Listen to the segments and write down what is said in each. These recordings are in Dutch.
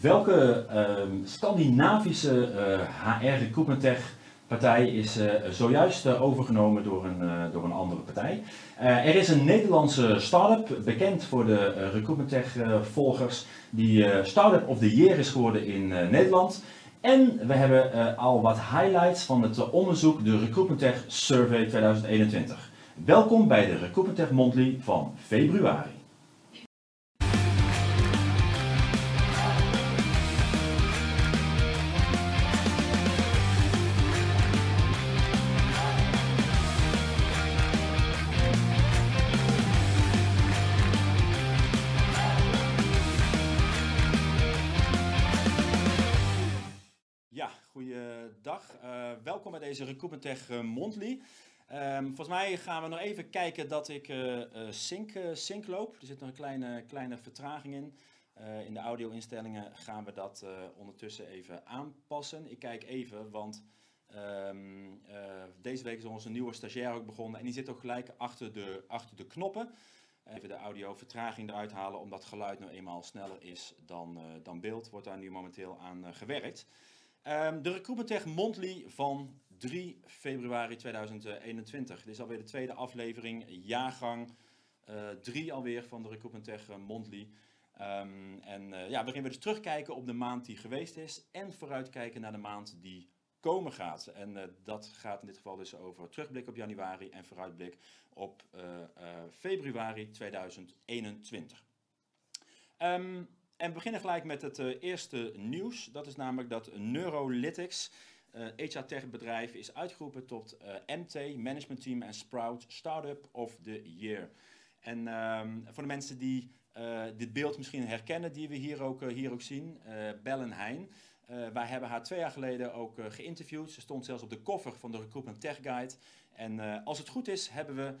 welke ehm, Scandinavische HR recruitment tech partij is zojuist overgenomen door een, door een andere partij? er is een Nederlandse start-up, bekend voor de recruitment tech volgers, die Startup of the Year is geworden in Nederland. En we hebben al wat highlights van het onderzoek, de Recruitment Tech Survey 2021. Welkom bij de Recruitment Tech Monthly van februari. Goeiedag, uh, welkom bij deze Recruitment Tech uh, Monthly. Um, volgens mij gaan we nog even kijken dat ik uh, sync, sync loop. Er zit nog een kleine, kleine vertraging in. in de audio-instellingen gaan we dat ondertussen even aanpassen. Ik kijk even, want um, deze week is onze nieuwe stagiair ook begonnen. En die zit ook gelijk achter de, achter de knoppen. Even de audio-vertraging eruit halen, omdat geluid nou eenmaal sneller is dan, dan beeld. Wordt daar nu momenteel aan gewerkt. Um, de Recruitment Tech Monthly van 3 februari 2021. Dit is alweer de tweede aflevering, jaargang 3 uh, alweer van de Recruitment Tech Monthly. Um, en uh, ja, waarin we dus terugkijken op de maand die geweest is en vooruitkijken naar de maand die komen gaat. En dat gaat in dit geval dus over terugblik op januari en vooruitblik op februari 2021. Um, en we beginnen gelijk met het uh, eerste nieuws. Dat is namelijk dat Neurolytics, uh, eh, HR Tech bedrijf, is uitgeroepen tot uh, eh, MT, Management Team en Sprout Startup of the Year. En um, voor de mensen die dit beeld misschien herkennen, die we hier ook, hier ook zien, Bellen Heijn. wij hebben haar twee jaar geleden ook geïnterviewd. Ze stond zelfs op de koffer van de Recruitment Tech Guide. En als het goed is, hebben we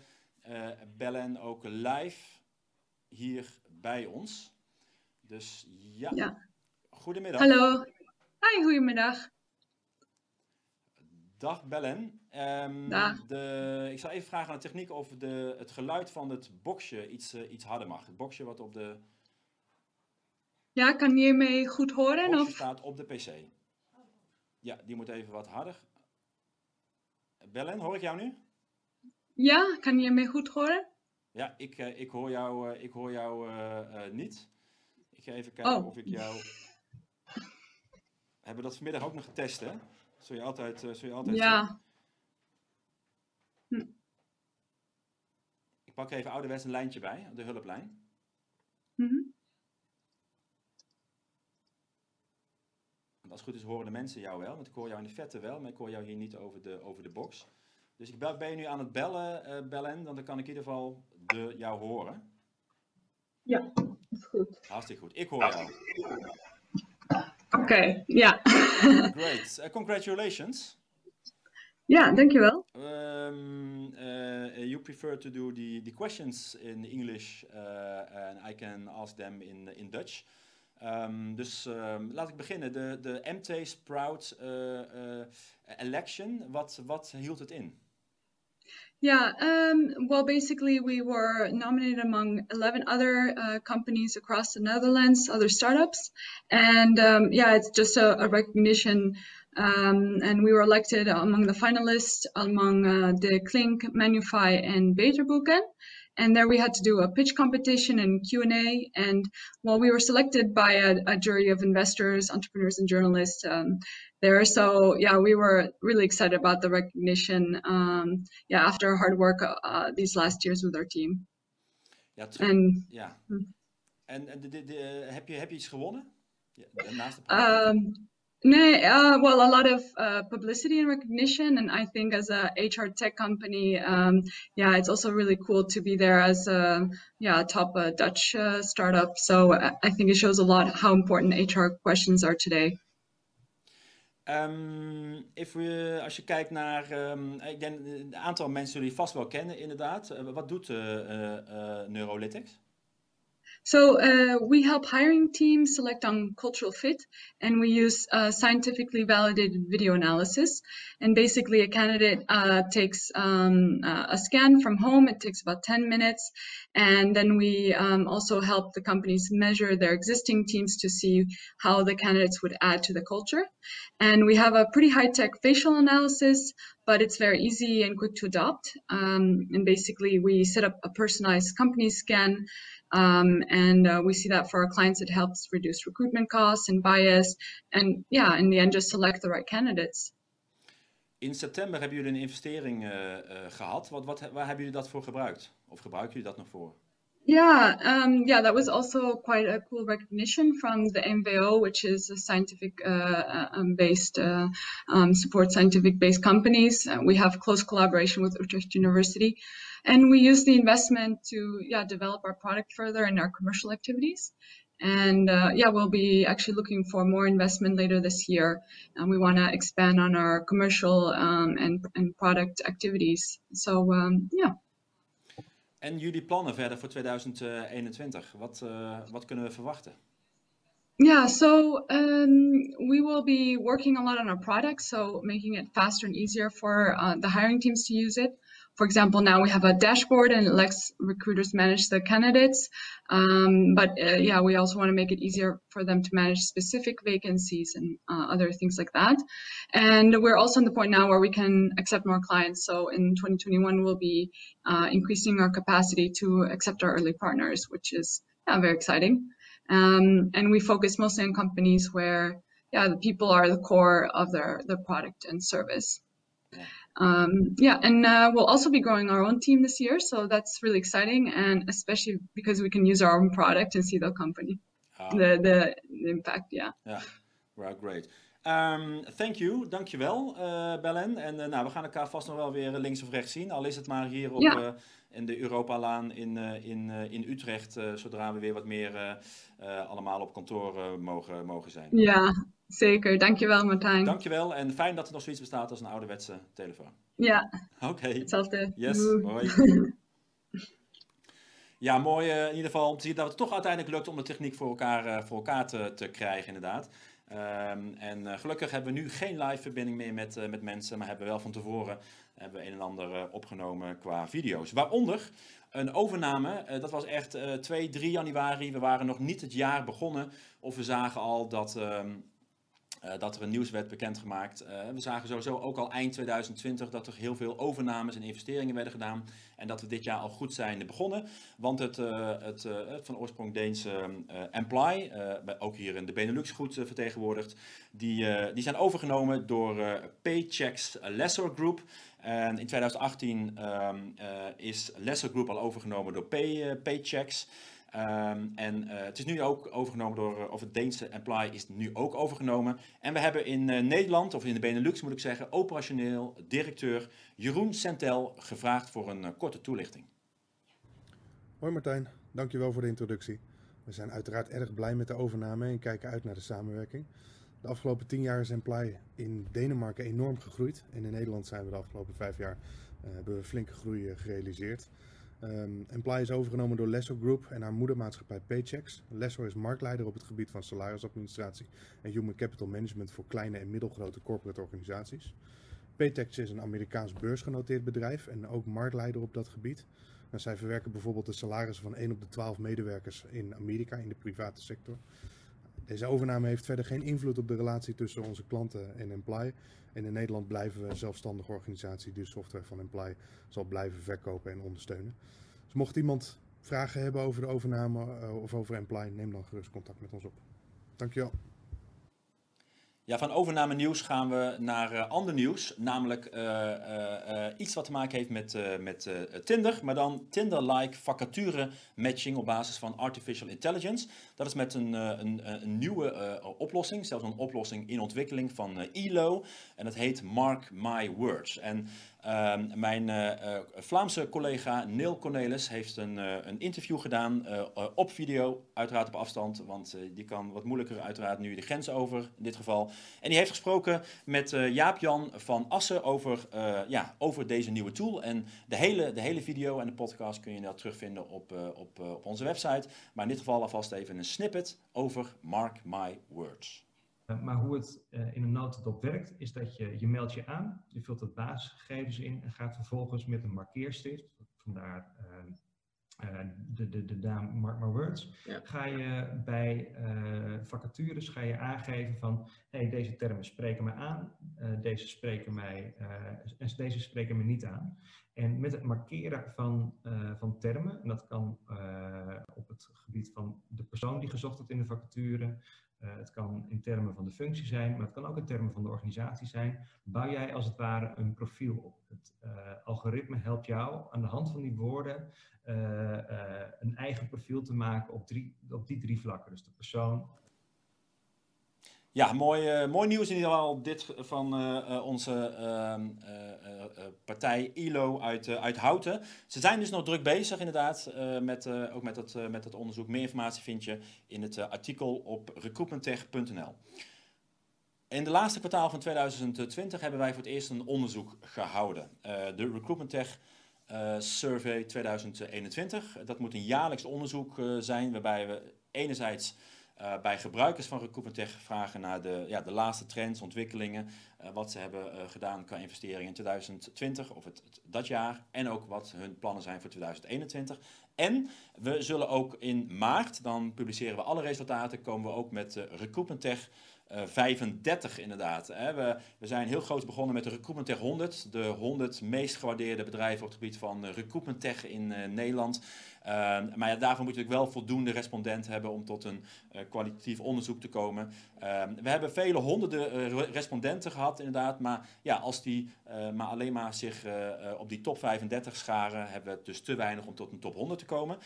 Bellen ook live hier bij ons. Dus ja. ja. Goedemiddag. Hallo. Hi, goedemiddag. Dag Bellen. Um, Dag. De, ik zal even vragen aan de techniek of de, het geluid van het boxje iets, uh, iets harder mag. Het boxje wat op de... Ja, kan je goed horen? Het of? staat op de pc. Ja, die moet even wat harder. Bellen, hoor ik jou nu? Ja, kan je me goed horen? Ja, ik, uh, ik hoor jou, uh, ik hoor jou niet. Ga even kijken oh. of ik jou... Hebben we dat vanmiddag ook nog getest, hè? Zul je altijd... Uh, zul je altijd ja. Hm. Ik pak even ouderwets een lijntje bij, de hulplijn. Mm -hmm. als het goed is horen de mensen jou wel, want ik hoor jou in de vette wel, maar ik hoor jou hier niet over de, over de box. Dus ik ben je nu aan het bellen, uh, bellen, dan kan ik in ieder geval de, jou horen. Ja goed. Hartstikke goed. Ik hoor jou. Oké, okay, ja. Great. Uh, congratulations. Ja, dankjewel. Um, uh, you prefer to do the, the questions in English uh, and I can ask them in, in Dutch. Um, dus um, laat ik beginnen. De, de MT Sprout uh, uh, election, wat, wat hield het in? Yeah, um, well, basically, we were nominated among 11 other uh, companies across the Netherlands, other startups. And um, yeah, it's just a, a recognition. Um, and we were elected among the finalists among uh, the Klink, Manufy, and Beterboeken and there we had to do a pitch competition and q&a and while we were selected by a, a jury of investors entrepreneurs and journalists um, there so yeah we were really excited about the recognition um, yeah after hard work uh, these last years with our team ja, en ja. en, en de, de, de, heb, je, heb je iets gewonnen ja, naast de um, No, uh, well, a lot of uh, publicity and recognition, and I think as a HR tech company, um, yeah, it's also really cool to be there as a yeah top uh, Dutch uh, startup. So I think it shows a lot how important HR questions are today. Um, if we, als je kijkt naar, um, ik denk een aantal mensen die vast wel kennen, inderdaad. Uh, wat doet uh, Neurolytics? So uh, we help hiring teams select on cultural fit, and we use uh, scientifically validated video analysis. And basically, a candidate uh, takes um, a scan from home. It takes about 10 minutes, and then we um, also help the companies measure their existing teams to see how the candidates would add to the culture. And we have a pretty high-tech facial analysis, but it's very easy and quick to adopt. Um, and basically, we set up a personalized company scan um, and uh, we see that for our clients, it helps reduce recruitment costs and bias. And yeah, in the end, just select the right candidates. In september hebben jullie een investering uh, uh, gehad. Wat, wat, waar hebben jullie dat voor gebruikt? Of gebruiken jullie dat nog voor? Yeah, um, yeah, that was also quite a cool recognition from the MVO, which is a scientific uh, um, based uh, um, support scientific based companies. Uh, we have close collaboration with Utrecht University, and we use the investment to yeah develop our product further in our commercial activities. And uh, yeah, we'll be actually looking for more investment later this year, and we want to expand on our commercial um, and and product activities. So um, yeah. En jullie plannen verder voor 2021? Wat, uh, wat kunnen we verwachten? Yeah, so um, we will be working a lot on our product, so making it faster and easier for uh, the hiring teams to use it. For example, now we have a dashboard and it lets recruiters manage the candidates. Um, but uh, yeah, we also want to make it easier for them to manage specific vacancies and uh, other things like that. And we're also in the point now where we can accept more clients. So in 2021, we'll be uh, increasing our capacity to accept our early partners, which is yeah, very exciting. Um, and we focus mostly on companies where yeah, the people are the core of their, their product and service. Um, yeah, and uh, we'll also be growing our own team this year, so that's really exciting, and especially because we can use our own product and see the company, ah. the, the, the impact, yeah. Yeah, well, great. Um, thank you, dankjewel uh, Belen. En uh, nou, we gaan elkaar vast nog wel weer links of rechts zien, al is het maar hier op ja. uh, in de Europalaan in, in, in Utrecht, zodra we weer wat meer allemaal op kantoor mogen, mogen zijn. Ja, Zeker, dankjewel Martijn. Dankjewel en fijn dat er nog zoiets bestaat als een ouderwetse telefoon. Ja, oké. Okay. Hetzelfde. Yes, hoi. ja, mooi uh, in ieder geval om te zien dat het toch uiteindelijk lukt om de techniek voor elkaar, uh, voor elkaar te, te krijgen inderdaad. Um, en uh, gelukkig hebben we nu geen live verbinding meer met, met mensen, maar hebben we wel van tevoren hebben we een en ander opgenomen qua video's. Waaronder een overname, dat was echt 2, 3 januari. We waren nog niet het jaar begonnen of we zagen al dat... Um, uh, dat er een nieuws werd bekendgemaakt. Uh, we zagen sowieso ook al eind 2020 dat er heel veel overnames en investeringen werden gedaan. En dat we dit jaar al goed zijn begonnen. Want het, uh, het, van oorsprong Deense Employ, ook hier in de Benelux goed vertegenwoordigd, die, die zijn overgenomen door Paychecks Lesser Group. En in 2018 um, is Lesser Group al overgenomen door Pay, Paychecks. Um, en uh, het is nu ook overgenomen door, uh, of het Deense Employ is nu ook overgenomen. En we hebben in uh, Nederland, of in de Benelux moet ik zeggen, operationeel directeur Jeroen Sentel gevraagd voor een korte toelichting. Hoi Martijn, dankjewel voor de introductie. We zijn uiteraard erg blij met de overname en kijken uit naar de samenwerking. De afgelopen tien jaar is Employ in Denemarken enorm gegroeid. En in Nederland zijn we de afgelopen vijf jaar hebben we flinke groei gerealiseerd. Um, is overgenomen door Lesso Group en haar moedermaatschappij Paychecks. Lesso is marktleider op het gebied van salarisadministratie en human capital management voor kleine en middelgrote corporate organisaties. Paychecks is een Amerikaans beursgenoteerd bedrijf en ook marktleider op dat gebied. Zij verwerken bijvoorbeeld de salarissen van 1 op de 12 medewerkers in Amerika in de private sector. Deze overname heeft verder geen invloed op de relatie tussen onze klanten en Employ. En in Nederland blijven we een zelfstandige organisatie die de software van Employ zal blijven verkopen en ondersteunen. Dus mocht iemand vragen hebben over de overname uh, of over Employ, neem dan gerust contact met ons op. Dankjewel. Ja, van overname nieuws gaan we naar uh, ander nieuws, namelijk uh, uh, iets wat te maken heeft met, met Tinder, maar dan Tinder-like vacature matching op basis van artificial intelligence. Dat is met een, een, een nieuwe oplossing, zelfs een oplossing in ontwikkeling van ELO en dat heet Mark My Words. En Ehm, mijn uh, Vlaamse collega Neil Cornelis heeft een, een interview gedaan op video, uiteraard op afstand, want die kan wat moeilijker uiteraard nu de grens over in dit geval. En die heeft gesproken met Jaap-Jan van Assen over, ja, over deze nieuwe tool. En de hele, de hele video en de podcast kun je dat terugvinden op, op, op onze website. Maar in dit geval alvast even een snippet over Mark My Words. Eh, maar hoe het uh, in een notendop werkt, is dat je, je meldt je aan, je vult het basisgegevens in en gaat vervolgens met een markeerstift, vandaar uh, de, de, de naam Mark My Words, ga je bij vacatures ga je aangeven van, hey, deze termen spreken me aan, deze spreken mij, en deze spreken me niet aan. En met het markeren van, van termen, en dat kan op het gebied van de persoon die gezocht wordt in de vacature, uh, het kan in termen van de functie zijn, maar het kan ook in termen van de organisatie zijn. Bouw jij als het ware een profiel op. Het uh, algoritme helpt jou aan de hand van die woorden uh, een eigen profiel te maken op, drie, op die drie vlakken. Dus de persoon, ja, mooi, uh, mooi nieuws in ieder geval dit van uh, onze ehm, partij ILO uit, uit Houten. Ze zijn dus nog druk bezig inderdaad, met, ook met het, met het onderzoek. Meer informatie vind je in het artikel op recruitmenttech.nl. In de laatste kwartaal van 2020 hebben wij voor het eerst een onderzoek gehouden. de Recruitment Tech Survey 2021. Dat moet een jaarlijks onderzoek zijn waarbij we enerzijds uh, bij gebruikers van Recruitment vragen naar de, ja, de laatste trends, ontwikkelingen, uh, wat ze hebben uh, gedaan qua investeringen in 2020 of het, dat jaar en ook wat hun plannen zijn voor 2021. En we zullen ook in maart, dan publiceren we alle resultaten, komen we ook met uh, Recruitment Tech 35 inderdaad. Hè. We, we zijn heel groot begonnen met de Recruitment Tech 100, de 100 meest gewaardeerde bedrijven op het gebied van Recruitment Tech in Nederland. Ehm, maar ja, daarvoor moet je natuurlijk wel voldoende respondenten hebben om tot een kwalitatief onderzoek te komen. Ehm, we hebben vele honderden respondenten gehad, inderdaad. Maar ja, als die maar alleen maar zich op die top 35 scharen, hebben we dus te weinig om tot een top 100 te komen.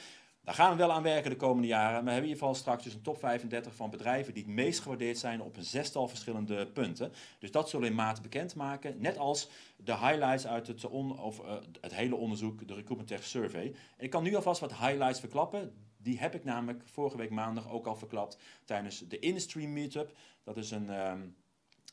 Daar gaan we wel aan werken de komende jaren. Maar we hebben in ieder geval straks dus een top 35 van bedrijven die het meest gewaardeerd zijn op een zestal verschillende punten. Dus dat zullen we in maart bekendmaken. Net als de highlights uit het, of, uh, het hele onderzoek, de Recruitment Tech Survey. En ik kan nu alvast wat highlights verklappen. Die heb ik namelijk vorige week maandag ook al verklapt tijdens de Industry Meetup. Dat is een... Um,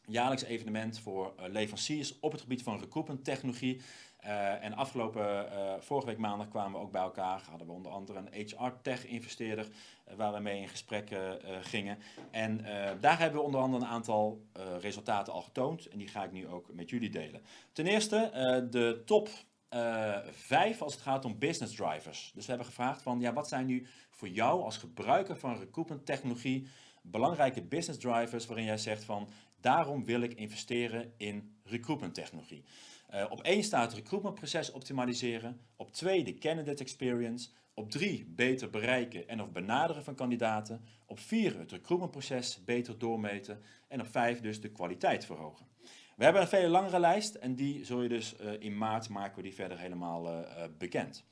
jaarlijks evenement voor uh, leveranciers op het gebied van recruitment technologie. Uh, en afgelopen, uh, vorige week maandag kwamen we ook bij elkaar. Hadden we onder andere een HR-tech-investeerder uh, waar we mee in gesprek gingen. En daar hebben we onder andere een aantal resultaten al getoond. En die ga ik nu ook met jullie delen. Ten eerste de top vijf als het gaat om business drivers. Dus we hebben gevraagd van, ja, wat zijn nu voor jou als gebruiker van recruitment technologie belangrijke business drivers waarin jij zegt van, daarom wil ik investeren in recruitment technologie. Uh, op één staat recruitmentproces optimaliseren. Op twee de candidate experience. Op drie beter bereiken en of benaderen van kandidaten. Op vier het recruitmentproces beter doormeten. En op vijf dus de kwaliteit verhogen. We hebben een veel langere lijst en die zul je dus uh, in maart maken we die verder helemaal uh, bekend.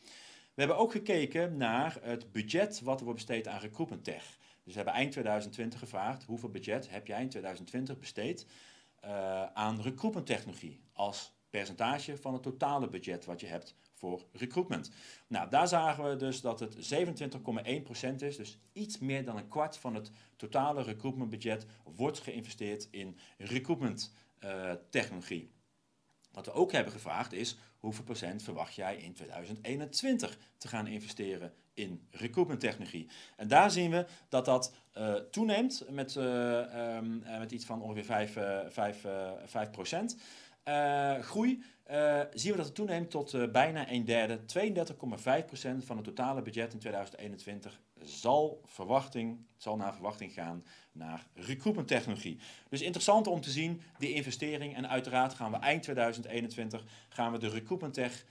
We hebben ook gekeken naar het budget wat er wordt besteed aan recruitment tech. Dus we hebben eind 2020 gevraagd hoeveel budget heb jij in 2020 besteed aan recruitment technologie als percentage van het totale budget wat je hebt voor recruitment. Nou, daar zagen we dus dat het 27,1% is, dus iets meer dan een kwart van het totale recruitmentbudget wordt geïnvesteerd in recruitment uh, technologie. Wat we ook hebben gevraagd is, hoeveel procent verwacht jij in 2021 te gaan investeren in recruitment technologie? En daar zien we dat dat uh, toeneemt met, uh, um, met iets van ongeveer 5, 5, 5 procent. Uh, groei uh, zien we dat het toeneemt tot uh, bijna een derde. 32,5% van het totale budget in 2021 zal, verwachting, zal naar verwachting gaan naar recruitment technologie. Dus interessant om te zien, die investering. En uiteraard gaan we eind 2021 gaan we de recruitment tech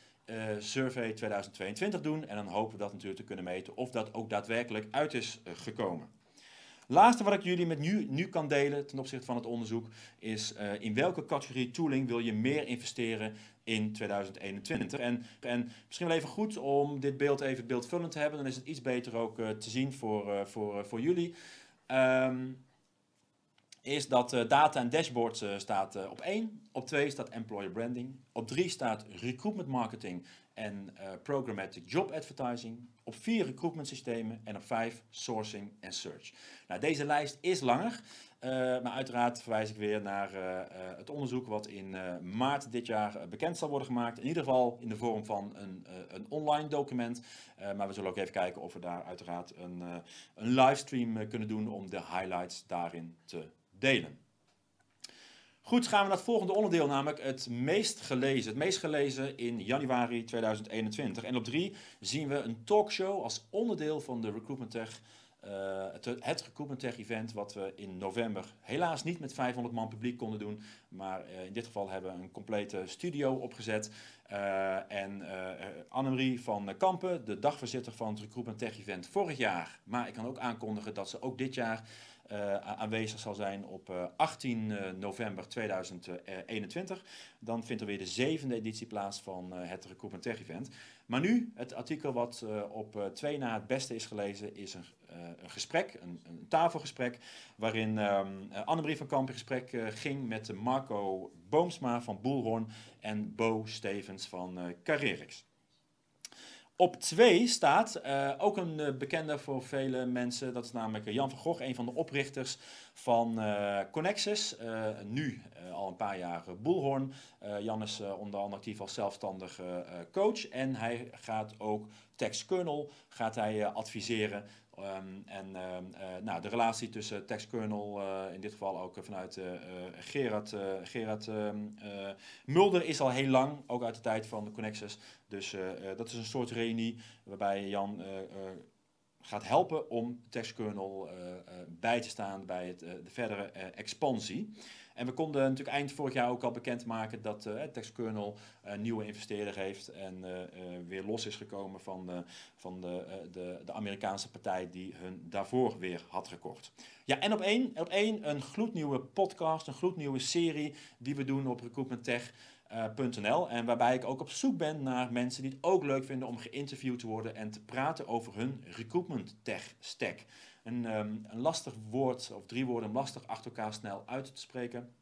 survey 2022 doen. En dan hopen we dat natuurlijk te kunnen meten of dat ook daadwerkelijk uit is gekomen. Laatste wat ik jullie met nu, nu kan delen ten opzichte van het onderzoek is uh, in welke categorie tooling wil je meer investeren in 2021. En, en misschien wel even goed om dit beeld even beeldvullend te hebben, dan is het iets beter ook uh, te zien voor, uh, voor, voor jullie. Um, is dat data en dashboards staat op 1. Op 2 staat employer branding. Op 3 staat recruitment marketing en programmatic job advertising. Op 4 recruitment systemen. En op 5 sourcing en search. Nou, deze lijst is langer. maar uiteraard verwijs ik weer naar het onderzoek wat in maart dit jaar bekend zal worden gemaakt. In ieder geval in de vorm van een, een online document. maar we zullen ook even kijken of we daar uiteraard een, een livestream kunnen doen om de highlights daarin te delen. Goed, gaan we naar het volgende onderdeel, namelijk het meest gelezen. Het meest gelezen in januari 2021. En op drie zien we een talkshow als onderdeel van de Recruitment Tech. Uh, het, Recruitment Tech event, wat we in november helaas niet met 500 man publiek konden doen. Maar uh, in dit geval hebben we een complete studio opgezet. Uh, en Annemarie van Kampen, de dagvoorzitter van het Recruitment Tech event vorig jaar. Maar ik kan ook aankondigen dat ze ook dit jaar uh, aanwezig zal zijn op 18 uh, november 2021. Dan vindt er weer de zevende editie plaats van het Recruitment Tech Event. Maar nu, het artikel wat op twee na het beste is gelezen, is een, een gesprek, een, een, tafelgesprek, waarin um, Annemarie van Kamp in gesprek ging met Marco Boomsma van Boelhorn en Bo Stevens van Carrerix. Op 2 staat uh, ook een uh, bekende voor vele mensen. Dat is namelijk Jan van Gogh, een van de oprichters van uh, Connexus. nu al een paar jaar Boelhorn. Jan is onder andere actief als zelfstandig coach. En hij gaat ook TextKernel gaat hij, adviseren Um, en uh, uh, nou, de relatie tussen TextKernel, uh, in dit geval ook vanuit Gerard, Gerard ehm, Mulder, is al heel lang, ook uit de tijd van de Connexus. Dus dat is een soort reunie waarbij Jan gaat helpen om TextKernel bij te staan bij het, de verdere expansie. En we konden natuurlijk eind vorig jaar ook al bekendmaken dat uh, TextKernel een nieuwe investeerder heeft en uh, weer los is gekomen van, de, van de, de, de, Amerikaanse partij die hun daarvoor weer had gekocht. Ja, en op één, op één een gloednieuwe podcast, een gloednieuwe serie die we doen op recruitmenttech.nl en waarbij ik ook op zoek ben naar mensen die het ook leuk vinden om geïnterviewd te worden en te praten over hun recruitment tech stack een, um, een lastig woord, of drie woorden lastig achter elkaar snel uit te spreken.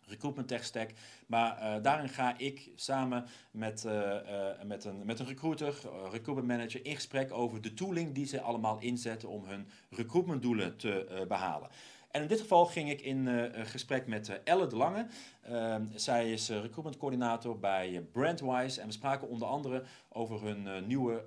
Recruitment Tech Stack. Maar uh, daarin ga ik samen met, uh, uh, met, een, met een recruiter, recruitment manager, in gesprek over de tooling die ze allemaal inzetten om hun recruitmentdoelen te behalen. En in dit geval ging ik in uh, gesprek met uh, Elle de Lange. Uh, zij is uh, recruitment coördinator bij Brandwise. En we spraken onder andere over hun nieuwe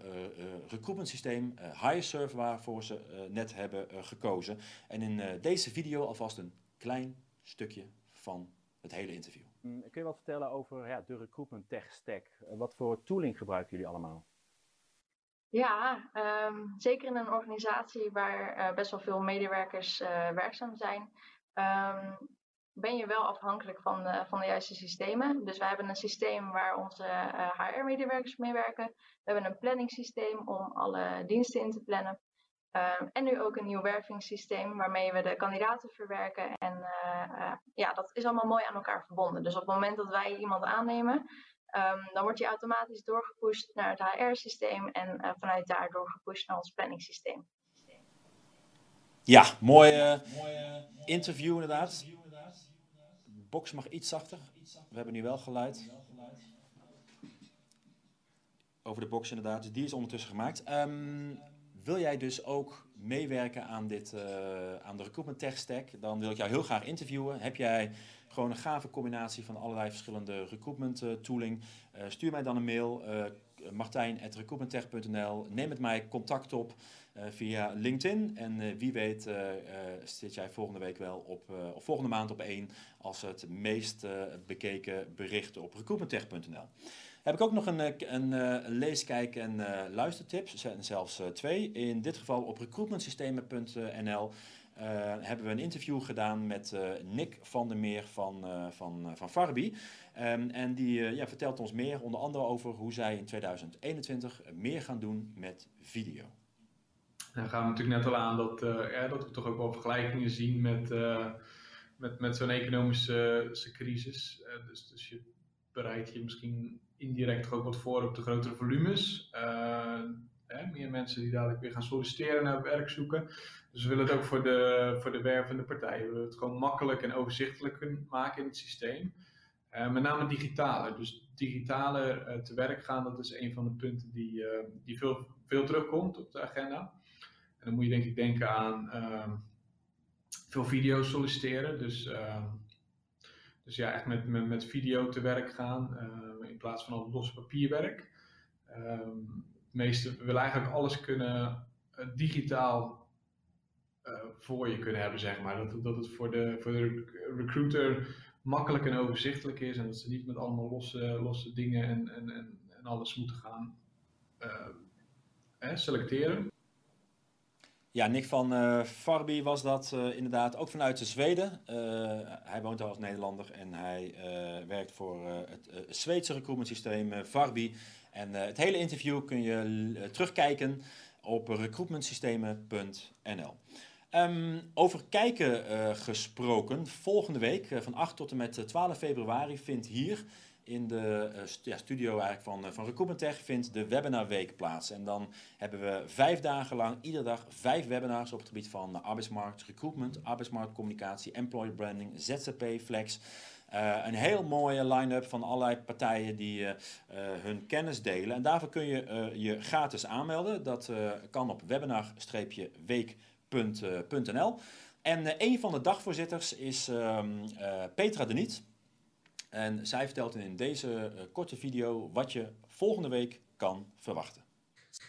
recruitment systeem, HireServe, waarvoor ze net hebben gekozen. En in deze video alvast een klein stukje van het hele interview. Mm, kun je wat vertellen over ja, de recruitment tech stack? wat voor tooling gebruiken jullie allemaal? Ja, um, zeker in een organisatie waar uh, best wel veel medewerkers uh, werkzaam zijn, um, ben je wel afhankelijk van de, van de juiste systemen. Dus wij hebben een systeem waar onze uh, eh, HR-medewerkers mee werken. We hebben een planningssysteem om alle diensten in te plannen. Um, en nu ook een nieuw wervingssysteem waarmee we de kandidaten verwerken. En ja, dat is allemaal mooi aan elkaar verbonden. Dus op het moment dat wij iemand aannemen, Um, dan wordt die automatisch doorgepusht naar het HR-systeem en uh, vanuit daar doorgepusht naar ons planningssysteem. Ja, mooi uh, interview inderdaad. De box mag iets zachter. We hebben nu wel geluid. Over de box inderdaad. Die is ondertussen gemaakt. Um, wil jij dus ook meewerken aan, dit, uh, aan de Recruitment Tech Stack? Dan wil ik jou heel graag interviewen. Heb jij gewoon een gave combinatie van allerlei verschillende recruitment uh, tooling. Uh, stuur mij dan een mail, uh, martijn.recruitmenttech.nl. Neem met mij contact op via LinkedIn. En wie weet zit jij volgende week wel op, of volgende maand op één als het meest bekeken bericht op recruitmenttech.nl. Heb ik ook nog een, een, een leeskijk- en luistertips, er zelfs twee. In dit geval op recruitmentsystemen.nl uh, hebben we een interview gedaan met uh, Nick van der Meer van, uh, van, van Farbi. Um, en die ja, vertelt ons meer, onder andere over hoe zij in 2021 meer gaan doen met video. Dan gaan we natuurlijk net al aan dat, dat we toch ook wel vergelijkingen zien met, met, met zo'n economische crisis. dus, dus je bereidt je misschien indirect ook wat voor op de grotere volumes. Meer mensen die dadelijk weer gaan solliciteren naar werk zoeken. Dus we willen het ook voor de, voor de wervende partijen. We willen het gewoon makkelijk en overzichtelijk maken in het systeem. Uh, met name digitale. Dus digitaler uh, te werk gaan, dat is een van de punten die, uh, die veel, veel terugkomt op de agenda. En dan moet je denk ik denken aan ehm, veel video's solliciteren. Dus, ehm, dus ja, echt met, met, met video te werk gaan in plaats van al los papierwerk. Het meeste, we willen eigenlijk alles kunnen digitaal voor je kunnen hebben, zeg maar. Dat, dat het voor de, voor de recruiter makkelijk en overzichtelijk is en dat ze niet met allemaal losse, losse dingen en, en, en, alles moeten gaan uh, selecteren. Ja, Nick van uh, Farby was dat inderdaad, ook vanuit Zweden. Hij woont daar als Nederlander en hij werkt voor het Zweedse recruitment systeem Farby. En het hele interview kun je terugkijken op recruitmentsystemen.nl. Um, over kijken uh, gesproken, volgende week van 8 tot en met 12 februari vindt hier in de studio eigenlijk van, van Recruitment vindt de webinarweek plaats. En dan hebben we vijf dagen lang, iedere dag vijf webinars op het gebied van arbeidsmarkt, recruitment, arbeidsmarktcommunicatie, employer branding, ZZP, flex. Uh, een heel mooie line-up van allerlei partijen die uh, hun kennis delen. En daarvoor kun je je gratis aanmelden. Dat kan op webinar-week.nl .nl. En een van de dagvoorzitters is uh, Petra de Niet. En zij vertelt in deze korte video wat je volgende week kan verwachten.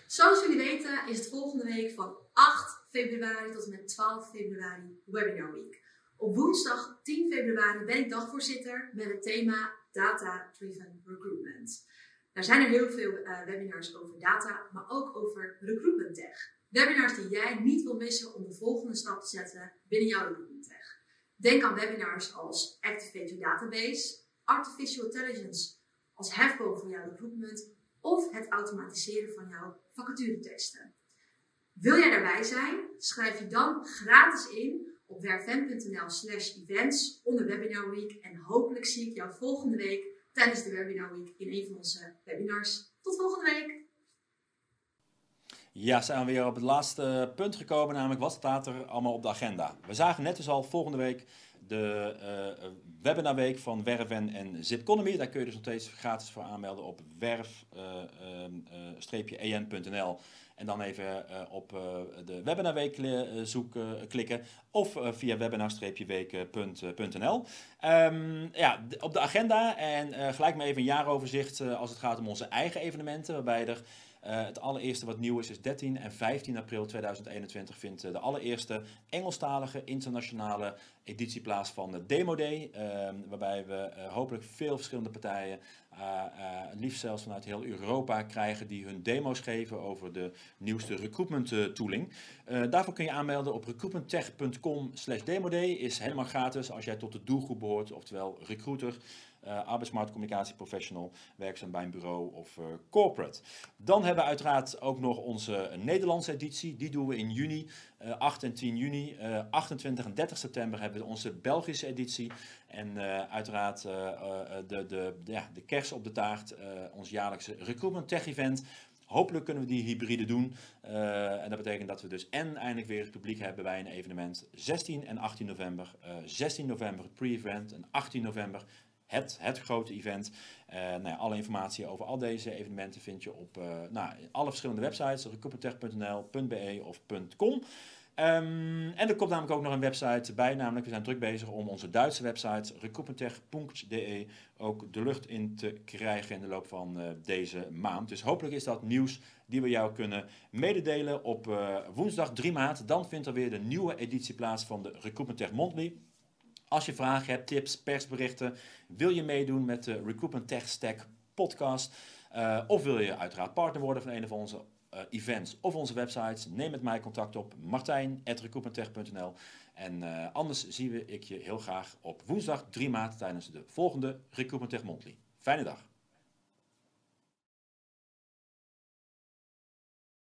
Zoals jullie weten is het volgende week van 8 februari tot en met 12 februari Webinar Week. Op woensdag 10 februari ben ik dagvoorzitter met het thema Data Driven Recruitment. Er zijn er heel veel webinars over data, maar ook over recruitment tech. Webinars die jij niet wil missen om de volgende stap te zetten binnen jouw recruitment tech. Denk aan webinars als Activate Your Database, Artificial Intelligence als hefboom voor jouw recruitment of het automatiseren van jouw vacatureteksten. Wil jij daarbij zijn? Schrijf je dan gratis in op werven.nl slash events onder Webinar Week en hopelijk zie ik jou volgende week tijdens de Webinar Week in een van onze webinars. Tot volgende week! Ja, zijn we weer op het laatste punt gekomen, namelijk wat staat er allemaal op de agenda. We zagen net dus al volgende week de uh, webinarweek van Werven en Zipconomy. Daar kun je dus nog steeds gratis voor aanmelden op werf-en.nl. Uh, en dan even uh, op uh, de webinarweek zoek, klikken of via webinar-week.nl. Ehm, ja, op de agenda en gelijk maar even een jaaroverzicht als het gaat om onze eigen evenementen, waarbij er het allereerste wat nieuw is, is 13 en 15 april 2021 vindt uh, de allereerste Engelstalige internationale editie plaats van de Demo Day. Uh, waarbij we uh, hopelijk veel verschillende partijen, liefst zelfs vanuit heel Europa, krijgen die hun demo's geven over de nieuwste recruitment tooling. daarvoor kun je aanmelden op recruitmenttech.com slash demoday. Is helemaal gratis als jij tot de doelgroep behoort, oftewel recruiter arbeidsmarktcommunicatieprofessional, werkzaam bij een bureau of uh, corporate. Dan hebben we uiteraard ook nog onze Nederlandse editie. Die doen we in juni, uh, eh, 8 en 10 juni. 28 en 30 september hebben we onze Belgische editie. En uiteraard de, de, ja, de kers op de taart, ons jaarlijkse Recruitment Tech Event. Hopelijk kunnen we die hybride doen. En dat betekent dat we dus en eindelijk weer het publiek hebben bij een evenement 16 en 18 november. Uh, 16 november pre-event en 18 november het, het grote event. Uh, nou alle informatie over al deze evenementen vind je op uh, nou, alle verschillende websites, recruitmentech.nl.be of .com. Um, en er komt namelijk ook nog een website bij, namelijk we zijn druk bezig om onze Duitse website recruitmentech.de ook de lucht in te krijgen in de loop van uh, deze maand. Dus hopelijk is dat nieuws die we jou kunnen mededelen op woensdag 3 maart. Dan vindt er weer de nieuwe editie plaats van de Recruitment Monthly. Als je vragen hebt, tips, persberichten, wil je meedoen met de Recruitment Tech Stack podcast, uh, of wil je uiteraard partner worden van een of onze uh, events of onze websites, neem met mij contact op martijn.recruitmenttech.nl en uh, anders zie ik je heel graag op woensdag 3 maart tijdens de volgende Recruitment Tech Monthly. Fijne dag!